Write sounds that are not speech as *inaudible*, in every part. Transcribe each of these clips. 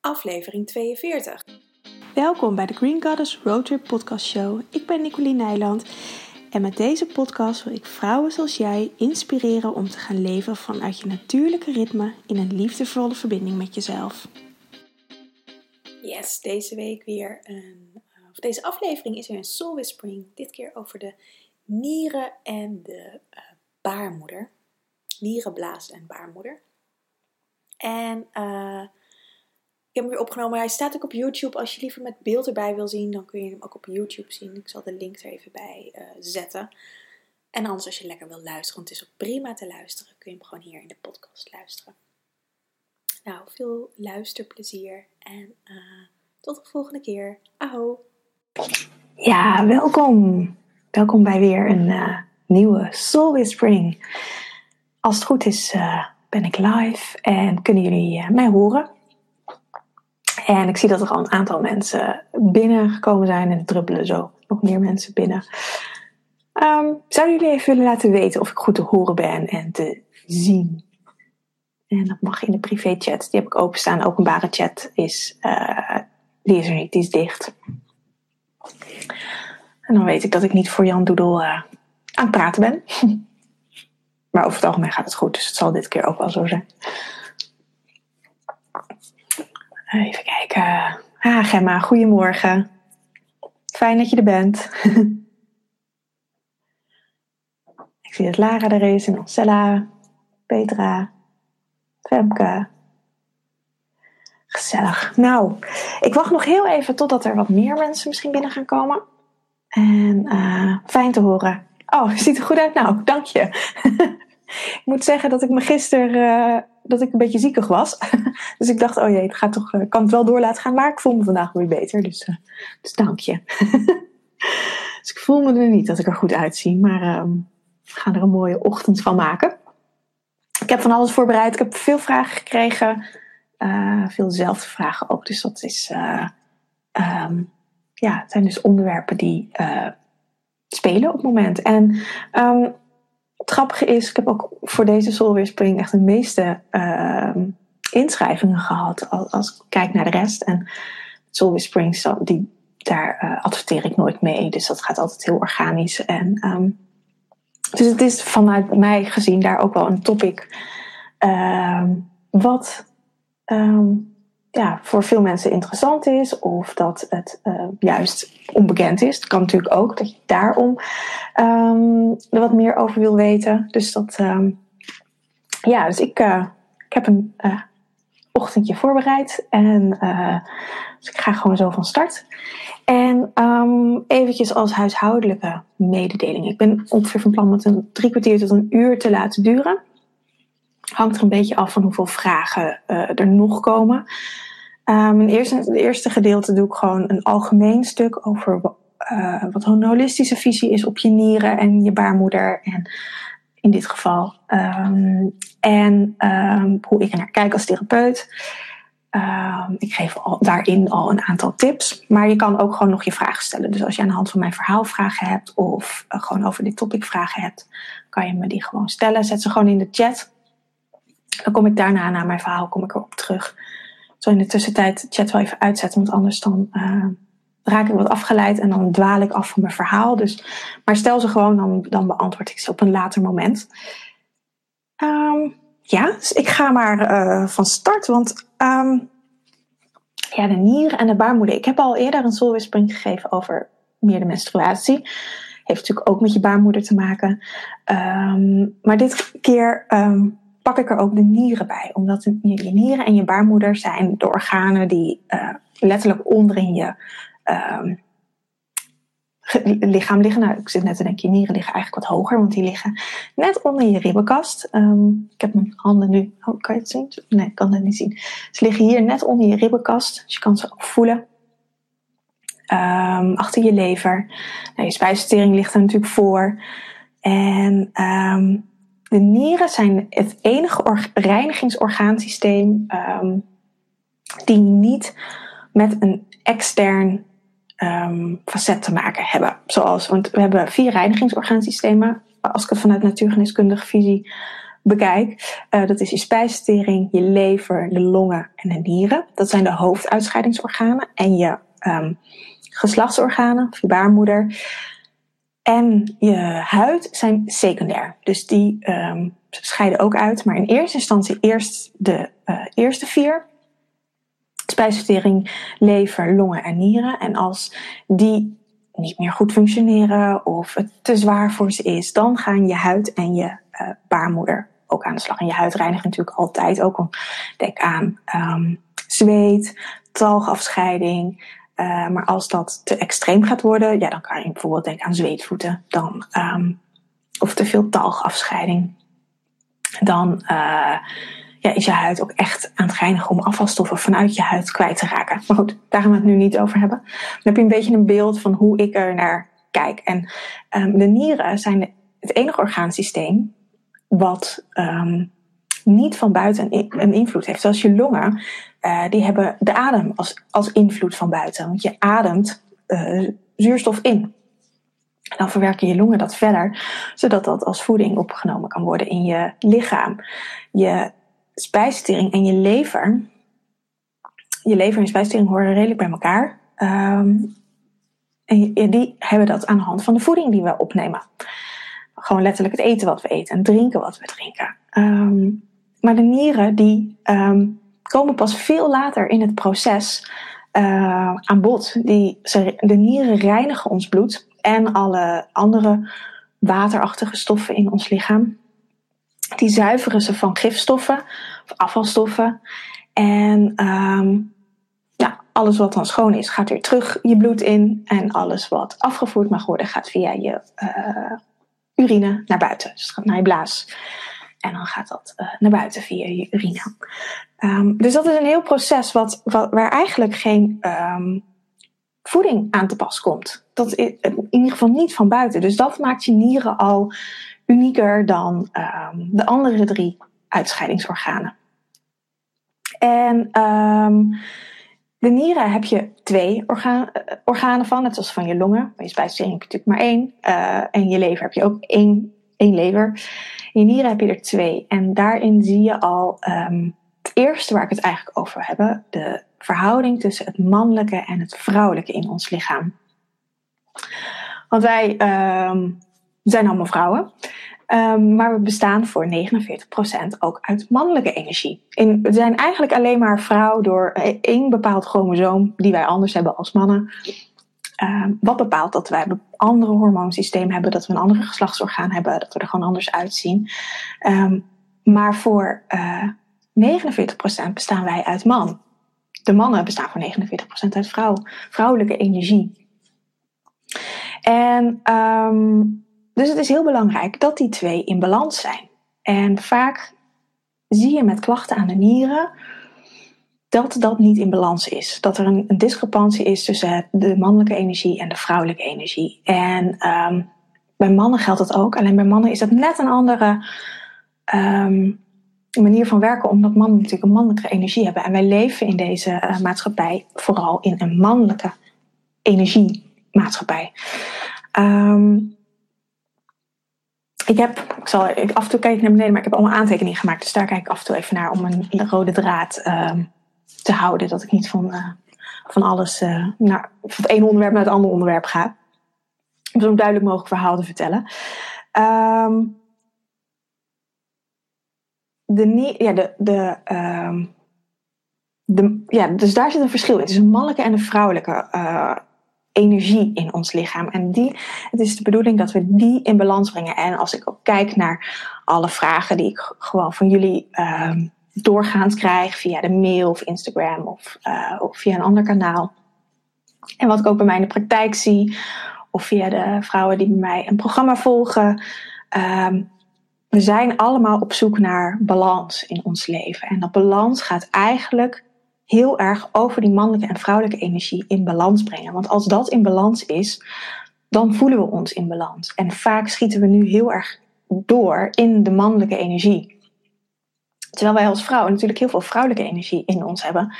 aflevering 42. Welkom bij de Green Goddess Roadtrip Podcast Show. Ik ben Nicoline Nijland en met deze podcast wil ik vrouwen zoals jij inspireren om te gaan leven vanuit je natuurlijke ritme in een liefdevolle verbinding met jezelf. Yes, deze week weer een, of deze aflevering is weer een soul whispering. Dit keer over de nieren en de uh, baarmoeder. Nierenblaas en baarmoeder. En uh, heb hem weer opgenomen. Hij staat ook op YouTube. Als je liever met beeld erbij wil zien, dan kun je hem ook op YouTube zien. Ik zal de link er even bij uh, zetten. En anders als je lekker wil luisteren, want het is ook prima te luisteren, kun je hem gewoon hier in de podcast luisteren. Nou, veel luisterplezier en uh, tot de volgende keer. Aho! Ja, welkom! Welkom bij weer een uh, nieuwe Soul Whispering. Als het goed is, ben ik live en kunnen jullie mij horen. En ik zie dat er al een aantal mensen binnengekomen zijn en druppelen zo nog meer mensen binnen. Um, zouden jullie even willen laten weten of ik goed te horen ben en te zien? En dat mag in de privé chat. Die heb ik openstaan. Openbare chat is, uh, die is er niet, die is dicht. En dan weet ik dat ik niet voor Jan Doedel uh, aan het praten ben. *laughs* maar over het algemeen gaat het goed, dus het zal dit keer ook wel zo zijn. Even kijken. Ah, Gemma, goedemorgen. Fijn dat je er bent. *laughs* Ik zie dat Lara er is en Marcella, Petra, Femke. Gezellig. Nou, ik wacht nog heel even totdat er wat meer mensen misschien binnen gaan komen. En uh, fijn te horen. Oh, ziet er goed uit. Nou, dank je. *laughs* ik moet zeggen dat ik me gisteren uh, dat ik een beetje ziekig was. *laughs* dus ik dacht, oh jee, het gaat toch, uh, kan het wel door laten gaan. Maar ik voel me vandaag weer beter. Dus, uh, dus dank je. *laughs* dus ik voel me er niet dat ik er goed uitzie. Maar uh, gaan er een mooie ochtend van maken. Ik heb van alles voorbereid. Ik heb veel vragen gekregen. Uh, veel dezelfde vragen ook. Dus dat is, um, ja, het zijn dus onderwerpen die spelen op het moment. En um, het grappige is, ik heb ook voor deze Soulweerspring echt de meeste uh, inschrijvingen gehad. Als, als, ik kijk naar de rest. En Soulweersprings, die, daar uh, adverteer ik nooit mee. Dus dat gaat altijd heel organisch. En, um, dus het is vanuit mij gezien daar ook wel een topic. Uh, wat ja, voor veel mensen interessant is, of dat het uh, juist onbekend is. Het kan natuurlijk ook dat je daarom um, er wat meer over wil weten. Dus dat, um, ja, dus ik, uh, ik heb een uh, ochtendje voorbereid en dus ik ga gewoon zo van start. En um, eventjes als huishoudelijke mededeling. Ik ben ongeveer van plan om het een drie kwartier tot een uur te laten duren hangt er een beetje af van hoeveel vragen uh, er nog komen. Um, eerste, het eerste gedeelte doe ik gewoon een algemeen stuk over uh, wat een holistische visie is op je nieren en je baarmoeder. En in dit geval. Um, en um, hoe ik er naar kijk als therapeut. ik geef daarin al een aantal tips. Maar je kan ook gewoon nog je vragen stellen. Dus als je aan de hand van mijn verhaal vragen hebt. Of uh, gewoon over dit topic vragen hebt. Kan je me die gewoon stellen. Zet ze gewoon in de chat. Dan kom ik daarna naar mijn verhaal kom ik erop terug. Zo in de tussentijd chat wel even uitzetten, want anders dan uh, raak ik wat afgeleid en dan dwaal ik af van mijn verhaal. Dus, maar stel ze gewoon, dan, dan beantwoord ik ze op een later moment. Um, ja, dus ik ga maar uh, van start, want um, ja, de nieren en de baarmoeder. Ik heb al eerder een soulwispering gegeven over meer de menstruatie. Heeft natuurlijk ook met je baarmoeder te maken. Um, maar dit keer pak ik er ook de nieren bij. Omdat je, je nieren en je baarmoeder zijn de organen die uh, letterlijk onderin je uh, lichaam liggen. Nou, ik zit net te denken, je nieren liggen eigenlijk wat hoger, want die liggen net onder je ribbenkast. Um, ik heb mijn handen nu, oh, kan je het zien? Nee, ik kan het niet zien. Ze liggen hier net onder je ribbenkast, dus je kan ze ook voelen. Um, achter je lever. Nou, je spijsvertering ligt er natuurlijk voor. En um, de nieren zijn het enige reinigingsorgaansysteem um, die niet met een extern um, facet te maken hebben. Zoals, want we hebben vier reinigingsorgaansystemen. Als ik het vanuit natuurgeneeskundige visie bekijk. Uh, dat is je spijsvertering, je lever, de longen en de nieren. Dat zijn de hoofduitscheidingsorganen. En je um, geslachtsorganen, of je baarmoeder. En je huid zijn secundair. Dus die um, scheiden ook uit. Maar in eerste instantie eerst de uh, eerste vier. Spijsvertering, lever, longen en nieren. En als die niet meer goed functioneren of het te zwaar voor ze is, dan gaan je huid en je uh, baarmoeder ook aan de slag. En je huid reinigt natuurlijk altijd ook. Denk aan um, zweet, talgafscheiding. Uh, maar als dat te extreem gaat worden, ja, dan kan je bijvoorbeeld denken aan zweetvoeten. Dan, um, of te veel talgafscheiding. Dan uh, ja, is je huid ook echt aan het reinigen om afvalstoffen vanuit je huid kwijt te raken. Maar goed, daar gaan we het nu niet over hebben. Dan heb je een beetje een beeld van hoe ik er naar kijk. En um, de nieren zijn het enige orgaansysteem wat um, niet van buiten een invloed heeft. Zoals je longen, uh, die hebben de adem als, als invloed van buiten. Want je ademt uh, zuurstof in. Dan verwerken je longen dat verder, zodat dat als voeding opgenomen kan worden in je lichaam. Je spijsvertering en je lever. Je lever en spijsvertering horen redelijk bij elkaar. Um, en die hebben dat aan de hand van de voeding die we opnemen. Gewoon letterlijk het eten wat we eten en drinken wat we drinken. Um, maar de nieren die um, komen pas veel later in het proces uh, aan bod. Die, de nieren reinigen ons bloed en alle andere waterachtige stoffen in ons lichaam. Die zuiveren ze van gifstoffen of afvalstoffen. En um, ja, alles wat dan schoon is, gaat weer terug je bloed in. En alles wat afgevoerd mag worden, gaat via je uh, urine naar buiten. Dus gaat naar je blaas. En dan gaat dat uh, naar buiten via je urine. Um, dus dat is een heel proces wat, wat, waar eigenlijk geen um, voeding aan te pas komt. Dat is in ieder geval niet van buiten. Dus dat maakt je nieren al unieker dan um, de andere drie uitscheidingsorganen. En de nieren heb je twee organen van, net zoals van je longen. Bij je spijsvertering heb natuurlijk maar één. Uh, en je lever heb je ook één, één lever. In nieren heb je er twee. En daarin zie je al um, het eerste waar ik het eigenlijk over heb: de verhouding tussen het mannelijke en het vrouwelijke in ons lichaam. Want wij um, zijn allemaal vrouwen. Um, maar we bestaan voor 49% ook uit mannelijke energie. En we zijn eigenlijk alleen maar vrouw door één bepaald chromosoom die wij anders hebben als mannen. Uh, wat bepaalt dat wij een andere hormoonsysteem hebben, dat we een andere geslachtsorgaan hebben, dat we er gewoon anders uitzien. Um, maar voor uh, eh, 49% bestaan wij uit man. De mannen bestaan voor 49% uit vrouw, vrouwelijke energie. En um, dus het is heel belangrijk dat die twee in balans zijn. En vaak zie je met klachten aan de nieren dat dat niet in balans is. Dat er een, een discrepantie is tussen de mannelijke energie en de vrouwelijke energie. En um, bij mannen geldt dat ook. Alleen bij mannen is dat net een andere um, manier van werken, omdat mannen natuurlijk een mannelijke energie hebben. En wij leven in deze uh, maatschappij vooral in een mannelijke energiemaatschappij. Um, ik heb, ik zal ik, af en toe kijken naar beneden, maar ik heb allemaal aantekeningen gemaakt. Dus daar kijk ik af en toe even naar om een rode draad te houden. Dat ik niet van, uh, van alles, uh, naar, van het ene onderwerp naar het andere onderwerp ga. Om zo'n duidelijk mogelijk verhaal te vertellen. Um, de, ja, de, de, um, de, ja, dus daar zit een verschil in. Het is een mannelijke en een vrouwelijke uh, energie in ons lichaam. En die, het is de bedoeling dat we die in balans brengen. En als ik ook kijk naar alle vragen die ik gewoon van jullie uh, doorgaans krijg via de mail of Instagram of, uh, of via een ander kanaal. En wat ik ook bij mij in de praktijk zie, of via de vrouwen die bij mij een programma volgen. Um, we zijn allemaal op zoek naar balans in ons leven. En dat balans gaat eigenlijk heel erg over die mannelijke en vrouwelijke energie in balans brengen. Want als dat in balans is, dan voelen we ons in balans. En vaak schieten we nu heel erg door in de mannelijke energie. Terwijl wij als vrouwen natuurlijk heel veel vrouwelijke energie in ons hebben.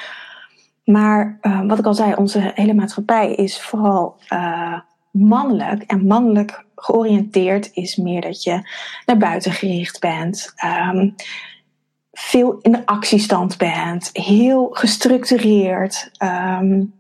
Maar uh, wat ik al zei, onze hele maatschappij is vooral uh, mannelijk. En mannelijk georiënteerd is meer dat je naar buiten gericht bent. Um, veel in de actiestand bent. Heel gestructureerd. Um,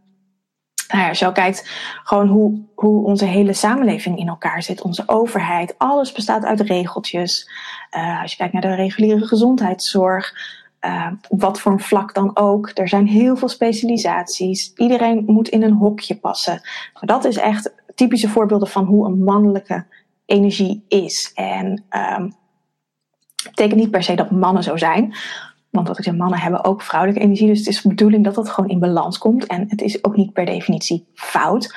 nou als je al kijkt gewoon hoe, hoe onze hele samenleving in elkaar zit, onze overheid, alles bestaat uit regeltjes. Uh, als je kijkt naar de reguliere gezondheidszorg, uh, wat voor een vlak dan ook. Er zijn heel veel specialisaties. Iedereen moet in een hokje passen. Maar dat is echt typische voorbeelden van hoe een mannelijke energie is. En um, betekent niet per se dat mannen zo zijn. Want wat ik zeg, mannen hebben ook vrouwelijke energie. Dus het is de bedoeling dat dat gewoon in balans komt. En het is ook niet per definitie fout.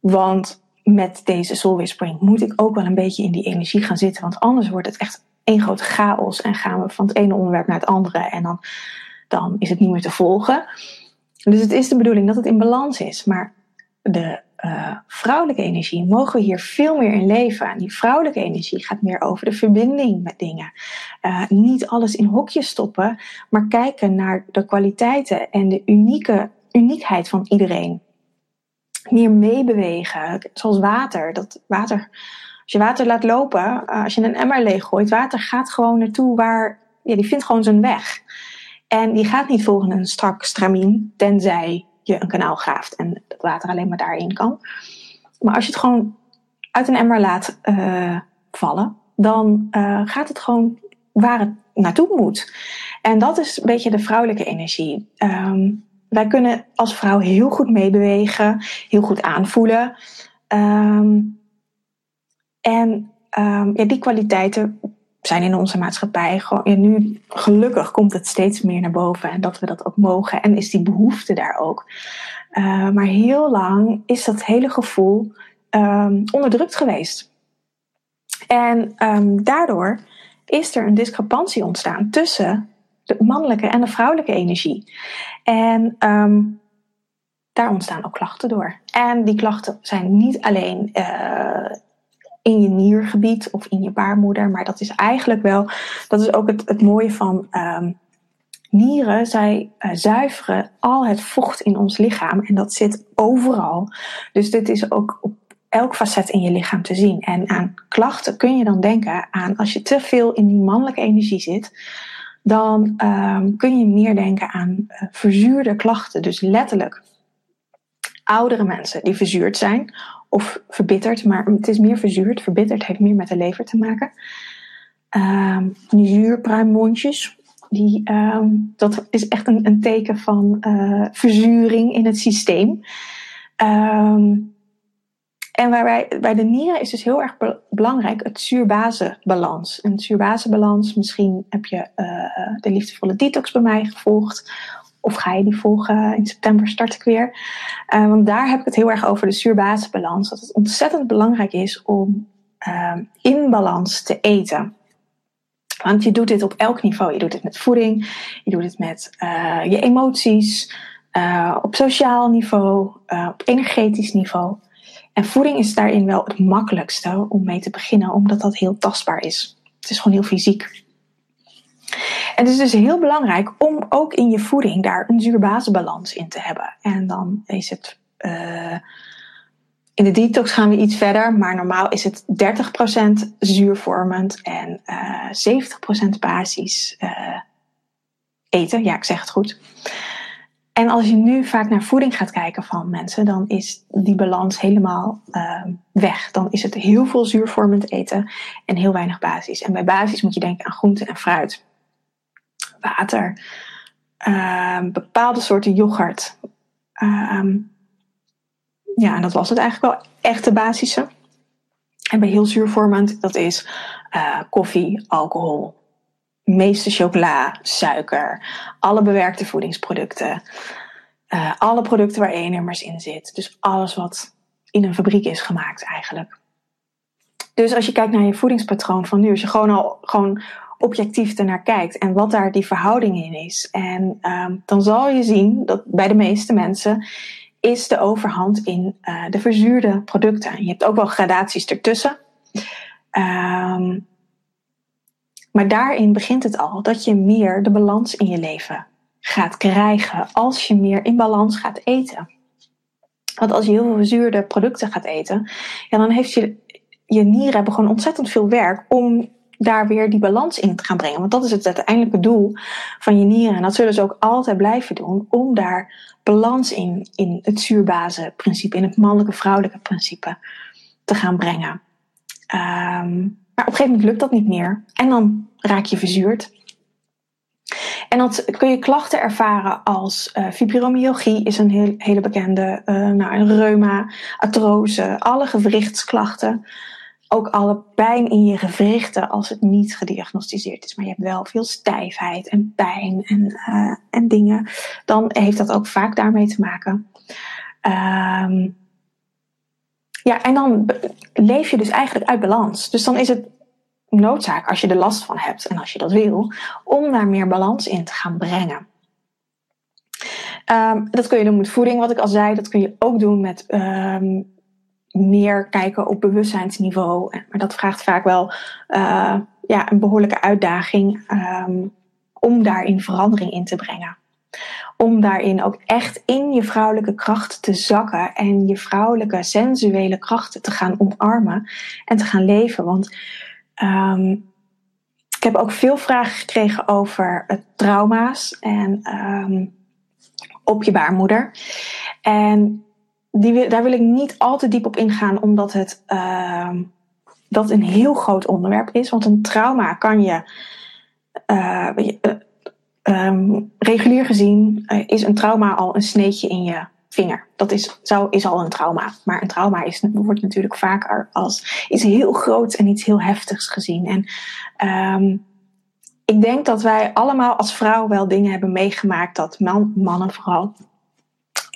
Want met deze soul whispering moet ik ook wel een beetje in die energie gaan zitten. Want anders wordt het echt één grote chaos. En gaan we van het ene onderwerp naar het andere. En dan, dan is het niet meer te volgen. Dus het is de bedoeling dat het in balans is. Maar de uh, vrouwelijke energie mogen we hier veel meer in leven. En die vrouwelijke energie gaat meer over de verbinding met dingen. Uh, niet alles in hokjes stoppen, maar kijken naar de kwaliteiten en de unieke uniekheid van iedereen. Meer meebewegen, zoals water. Dat water. Als je water laat lopen, uh, als je een emmer leeggooit, water gaat gewoon naartoe waar. Ja, die vindt gewoon zijn weg. En die gaat niet volgen een strak stramien, tenzij je een kanaal graaft en het water alleen maar daarin kan. Maar als je het gewoon uit een emmer laat uh, vallen, dan uh, gaat het gewoon waar het naartoe moet. En dat is een beetje de vrouwelijke energie. Um, wij kunnen als vrouw heel goed meebewegen, heel goed aanvoelen. Um, en um, ja, die kwaliteiten zijn in onze maatschappij gewoon. Nu gelukkig komt het steeds meer naar boven en dat we dat ook mogen en is die behoefte daar ook. Uh, maar heel lang is dat hele gevoel um, onderdrukt geweest. En um, daardoor is er een discrepantie ontstaan tussen de mannelijke en de vrouwelijke energie. En um, daar ontstaan ook klachten door. En die klachten zijn niet alleen uh, in je niergebied of in je baarmoeder. Maar dat is eigenlijk wel, dat is ook het, het mooie van um, nieren. Zij uh, zuiveren al het vocht in ons lichaam en dat zit overal. Dus dit is ook op elk facet in je lichaam te zien. En aan klachten kun je dan denken aan als je te veel in die mannelijke energie zit. Dan um, kun je meer denken aan uh, verzuurde klachten. Dus letterlijk oudere mensen die verzuurd zijn of verbitterd, maar het is meer verzuurd. Verbitterd heeft meer met de lever te maken. Um, die die, um, dat is echt een, een teken van uh, verzuring in het systeem. Um, en waarbij, bij de nieren is dus heel erg be belangrijk het zuurbazenbalans. En het misschien heb je uh, de liefdevolle detox bij mij gevolgd. Of ga je die volgen? In september start ik weer. Uh, want daar heb ik het heel erg over de zuurbasisbalans. Dat het ontzettend belangrijk is om uh, in balans te eten. Want je doet dit op elk niveau. Je doet dit met voeding, je doet het met uh, je emoties, op sociaal niveau, op energetisch niveau. En voeding is daarin wel het makkelijkste om mee te beginnen, omdat dat heel tastbaar is. Het is gewoon heel fysiek. En het is dus heel belangrijk om ook in je voeding daar een zuurbazenbalans in te hebben. En dan is het. Uh, in de detox gaan we iets verder, maar normaal is het 30% zuurvormend en uh, eh, 70% basis uh, eten. Ja, ik zeg het goed. En als je nu vaak naar voeding gaat kijken van mensen, dan is die balans helemaal weg. Dan is het heel veel zuurvormend eten en heel weinig basis. En bij basis moet je denken aan groente en fruit water, uh, bepaalde soorten yoghurt. Uh, ja, en dat was het eigenlijk wel echt de. En bij heel zuurvormend, dat is uh, koffie, alcohol, meeste chocola, suiker, alle bewerkte voedingsproducten, uh, alle producten waar E-nummers in zit. Dus alles wat in een fabriek is gemaakt eigenlijk. Dus als je kijkt naar je voedingspatroon van nu, als je gewoon al gewoon objectief ernaar kijkt en wat daar die verhouding in is. En um, dan zal je zien dat bij de meeste mensen is de overhand in uh, de verzuurde producten. Je hebt ook wel gradaties ertussen. Um, maar daarin begint het al dat je meer de balans in je leven gaat krijgen als je meer in balans gaat eten. Want als je heel veel verzuurde producten gaat eten, ja, dan heeft je, je nieren hebben gewoon ontzettend veel werk om daar weer die balans in te gaan brengen. Want dat is het uiteindelijke doel van je nieren. En dat zullen ze ook altijd blijven doen, om daar balans in, in het zuurbazenprincipe, in het mannelijke-vrouwelijke principe te gaan brengen. Um, maar op een gegeven moment lukt dat niet meer. En dan raak je verzuurd. En dan kun je klachten ervaren als uh, fibromyalgie is een heel, hele bekende, uh, nou, een reuma, artrose, alle gewrichtsklachten. Ook alle pijn in je gewrichten als het niet gediagnosticeerd is. Maar je hebt wel veel stijfheid en pijn en, uh, en dingen. Dan heeft dat ook vaak daarmee te maken. Um, ja, en dan leef je dus eigenlijk uit balans. Dus dan is het noodzaak, als je er last van hebt en als je dat wil, om daar meer balans in te gaan brengen. Um, dat kun je doen met voeding, wat ik al zei. Dat kun je ook doen met um, meer kijken op bewustzijnsniveau. Maar dat vraagt vaak wel uh, ja, een behoorlijke uitdaging um, om daarin verandering in te brengen. Om daarin ook echt in je vrouwelijke kracht te zakken en je vrouwelijke sensuele krachten te gaan omarmen en te gaan leven. Want Um, ik heb ook veel vragen gekregen over het trauma's en um, op je baarmoeder. En die, daar wil ik niet al te diep op ingaan, omdat het um, dat een heel groot onderwerp is. Want een trauma kan je, uh, uh, regulier gezien, uh, is een trauma al een sneetje in je vinger. Dat is, zo is al een trauma. Maar een trauma is, wordt natuurlijk vaker als iets heel groots en iets heel heftigs gezien. En um, ik denk dat wij allemaal als vrouw wel dingen hebben meegemaakt dat man, mannen vooral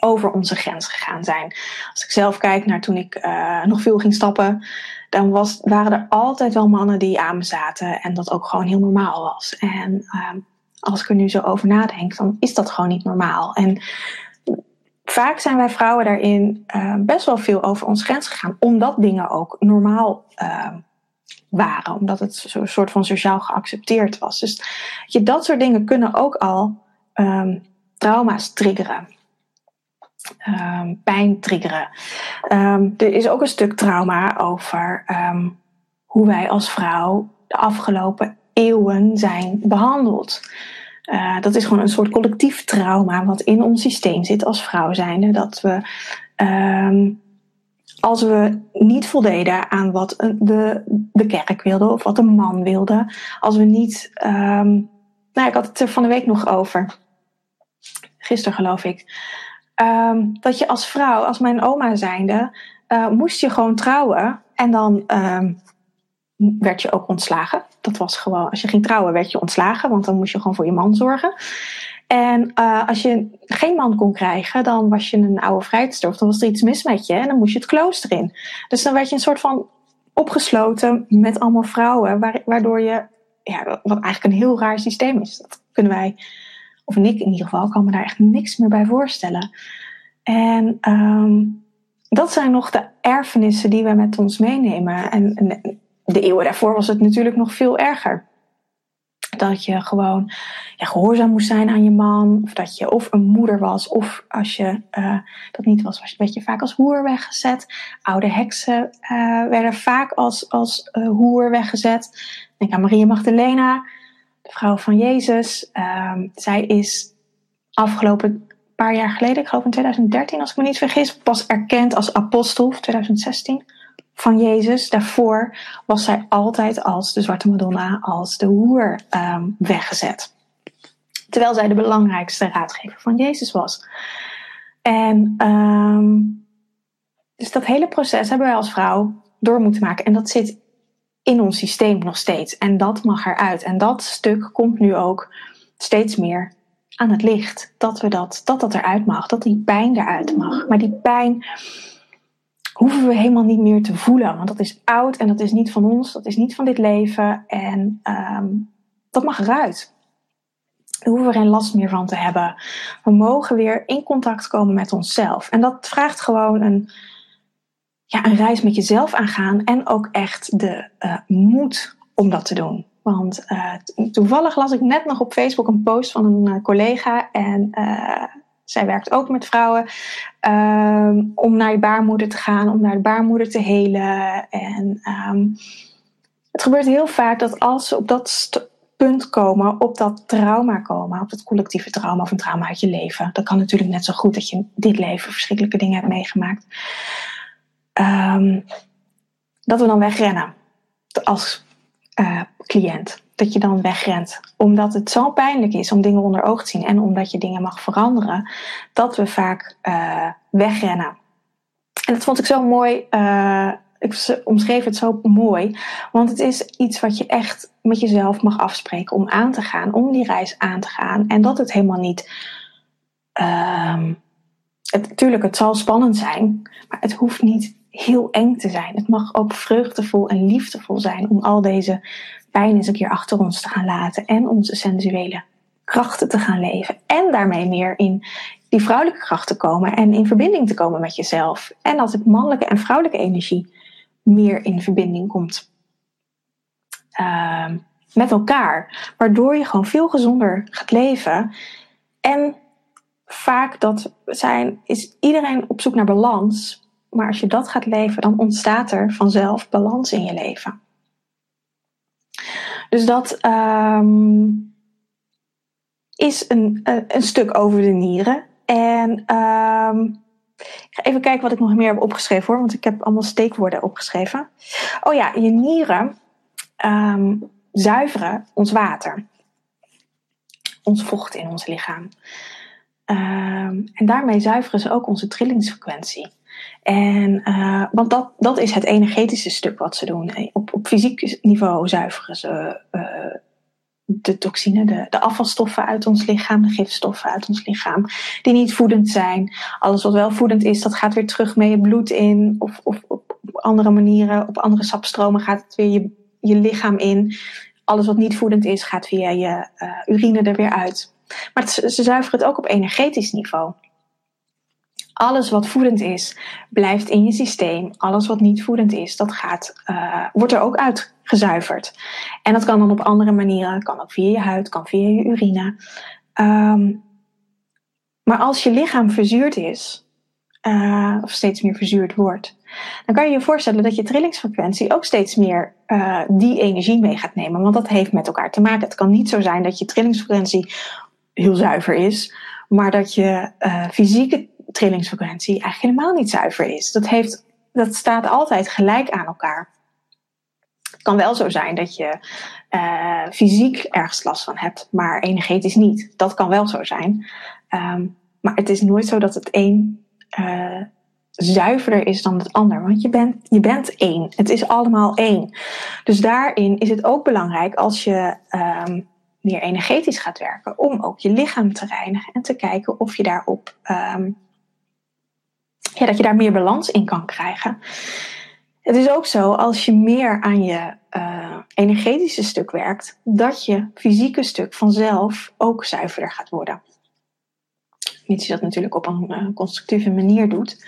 over onze grens gegaan zijn. Als ik zelf kijk naar toen ik uh, nog veel ging stappen, dan was, waren er altijd wel mannen die aan me zaten en dat ook gewoon heel normaal was. En uh, als ik er nu zo over nadenk, dan is dat gewoon niet normaal. En vaak zijn wij vrouwen daarin uh, best wel veel over ons grens gegaan, omdat dingen ook normaal uh, waren, omdat het zo'n soort van sociaal geaccepteerd was. Dus je, dat soort dingen kunnen ook al um, trauma's triggeren. Um, pijn triggeren. Um, er is ook een stuk trauma over hoe wij als vrouw de afgelopen eeuwen zijn behandeld. Uh, dat is gewoon een soort collectief trauma wat in ons systeem zit als vrouw zijnde. Dat we, als we niet voldeden aan wat de, de kerk wilde of wat een man wilde, als we niet, nou ik had het er van de week nog over, gisteren geloof ik, um, dat je als vrouw, als mijn oma zijnde, uh, moest je gewoon trouwen en dan werd je ook ontslagen. Dat was gewoon, als je ging trouwen, werd je ontslagen, want dan moest je gewoon voor je man zorgen. En uh, als je geen man kon krijgen, dan was je een oude vrijster of dan was er iets mis met je en dan moest je het klooster in. Dus dan werd je een soort van opgesloten met allemaal vrouwen, waardoor je, ja, wat eigenlijk een heel raar systeem is. Dat kunnen wij, of ik in ieder geval, kan me daar echt niks meer bij voorstellen. En um, dat zijn nog de erfenissen die we met ons meenemen. En, de eeuwen daarvoor was het natuurlijk nog veel erger. Dat je gewoon ja, gehoorzaam moest zijn aan je man. Of dat je of een moeder was. Of als je uh, dat niet was, werd je vaak als hoer weggezet. Oude heksen uh, werden vaak als, als uh, hoer weggezet. Denk aan Maria Magdalena, vrouw van Jezus. Uh, zij is afgelopen paar jaar geleden, ik geloof in 2013 als ik me niet vergis, pas erkend als apostel, 2016 van Jezus. Daarvoor was zij altijd als de Zwarte Madonna, als de hoer um, weggezet. Terwijl zij de belangrijkste raadgever van Jezus was. En um, dus dat hele proces hebben wij als vrouw door moeten maken. En dat zit in ons systeem nog steeds. En dat mag eruit. En dat stuk komt nu ook steeds meer aan het licht. Dat we dat, dat, dat eruit mag. Dat die pijn eruit mag. Maar die pijn hoeven we helemaal niet meer te voelen. Want dat is oud en dat is niet van ons, dat is niet van dit leven. En um, dat mag eruit. Daar hoeven we geen last meer van te hebben. We mogen weer in contact komen met onszelf. En dat vraagt gewoon een, ja, een reis met jezelf aangaan. En ook echt de uh, moed om dat te doen. Want uh, toevallig las ik net nog op Facebook een post van een uh, collega. En Zij werkt ook met vrouwen ehm, om naar je baarmoeder te gaan, om naar de baarmoeder te helen. En ehm, het gebeurt heel vaak dat als ze op dat punt komen, op dat trauma komen, op dat collectieve trauma of een trauma uit je leven. Dat kan natuurlijk net zo goed dat je in dit leven verschrikkelijke dingen hebt meegemaakt. Ehm, dat we dan wegrennen als uh, cliënt. Dat je dan wegrent. Omdat het zo pijnlijk is om dingen onder oog te zien en omdat je dingen mag veranderen, dat we vaak uh, wegrennen. En dat vond ik zo mooi. Uh, ik omschreef het zo mooi. Want het is iets wat je echt met jezelf mag afspreken om aan te gaan, om die reis aan te gaan. En dat het helemaal niet. Uh, het, tuurlijk, het zal spannend zijn, maar het hoeft niet heel eng te zijn. Het mag ook vreugdevol en liefdevol zijn om al deze pijn eens een keer achter ons te gaan laten en onze sensuele krachten te gaan leven. En daarmee meer in die vrouwelijke kracht te komen en in verbinding te komen met jezelf. En dat het mannelijke en vrouwelijke energie meer in verbinding komt uh, met elkaar. Waardoor je gewoon veel gezonder gaat leven. En vaak dat zijn, is iedereen op zoek naar balans. Maar als je dat gaat leven, dan ontstaat er vanzelf balans in je leven. Dus dat um, is een, een, stuk over de nieren. En um, ik ga even kijken wat ik nog meer heb opgeschreven hoor, want ik heb allemaal steekwoorden opgeschreven. Oh ja, je nieren um, zuiveren ons water, ons vocht in ons lichaam. En daarmee zuiveren ze ook onze trillingsfrequentie. En, uh, want dat, dat is het energetische stuk wat ze doen. Op, op fysiek niveau zuiveren ze uh, de toxine, de, de afvalstoffen uit ons lichaam, de gifstoffen uit ons lichaam, die niet voedend zijn. Alles wat wel voedend is, dat gaat weer terug mee het bloed in. Of, of op andere manieren, op andere sapstromen gaat het weer je, je lichaam in. Alles wat niet voedend is, gaat via je urine er weer uit. Maar ze zuiveren het ook op energetisch niveau. Alles wat voedend is, blijft in je systeem. Alles wat niet voedend is, dat gaat, uh, wordt er ook uitgezuiverd. En dat kan dan op andere manieren. kan ook via je huid, kan via je urine. Um, maar als je lichaam verzuurd is, uh, of steeds meer verzuurd wordt, dan kan je je voorstellen dat je trillingsfrequentie ook steeds meer uh, die energie mee gaat nemen. Want dat heeft met elkaar te maken. Het kan niet zo zijn dat je trillingsfrequentie heel zuiver is, maar dat je uh, fysieke trillingsfrequentie eigenlijk helemaal niet zuiver is. Dat, heeft, dat staat altijd gelijk aan elkaar. Het kan wel zo zijn dat je uh, fysiek ergens last van hebt, maar energetisch niet. Dat kan wel zo zijn. Um, maar het is nooit zo dat het een uh, zuiverder is dan het ander. Want je bent, je bent één. Het is allemaal één. Dus daarin is het ook belangrijk als je um, meer energetisch gaat werken, om ook je lichaam te reinigen en te kijken of je daarop um, ja, dat je daar meer balans in kan krijgen. Het is ook zo, als je meer aan je uh, energetische stuk werkt, dat je fysieke stuk vanzelf ook zuiverder gaat worden. Mits je dat natuurlijk op een uh, constructieve manier doet.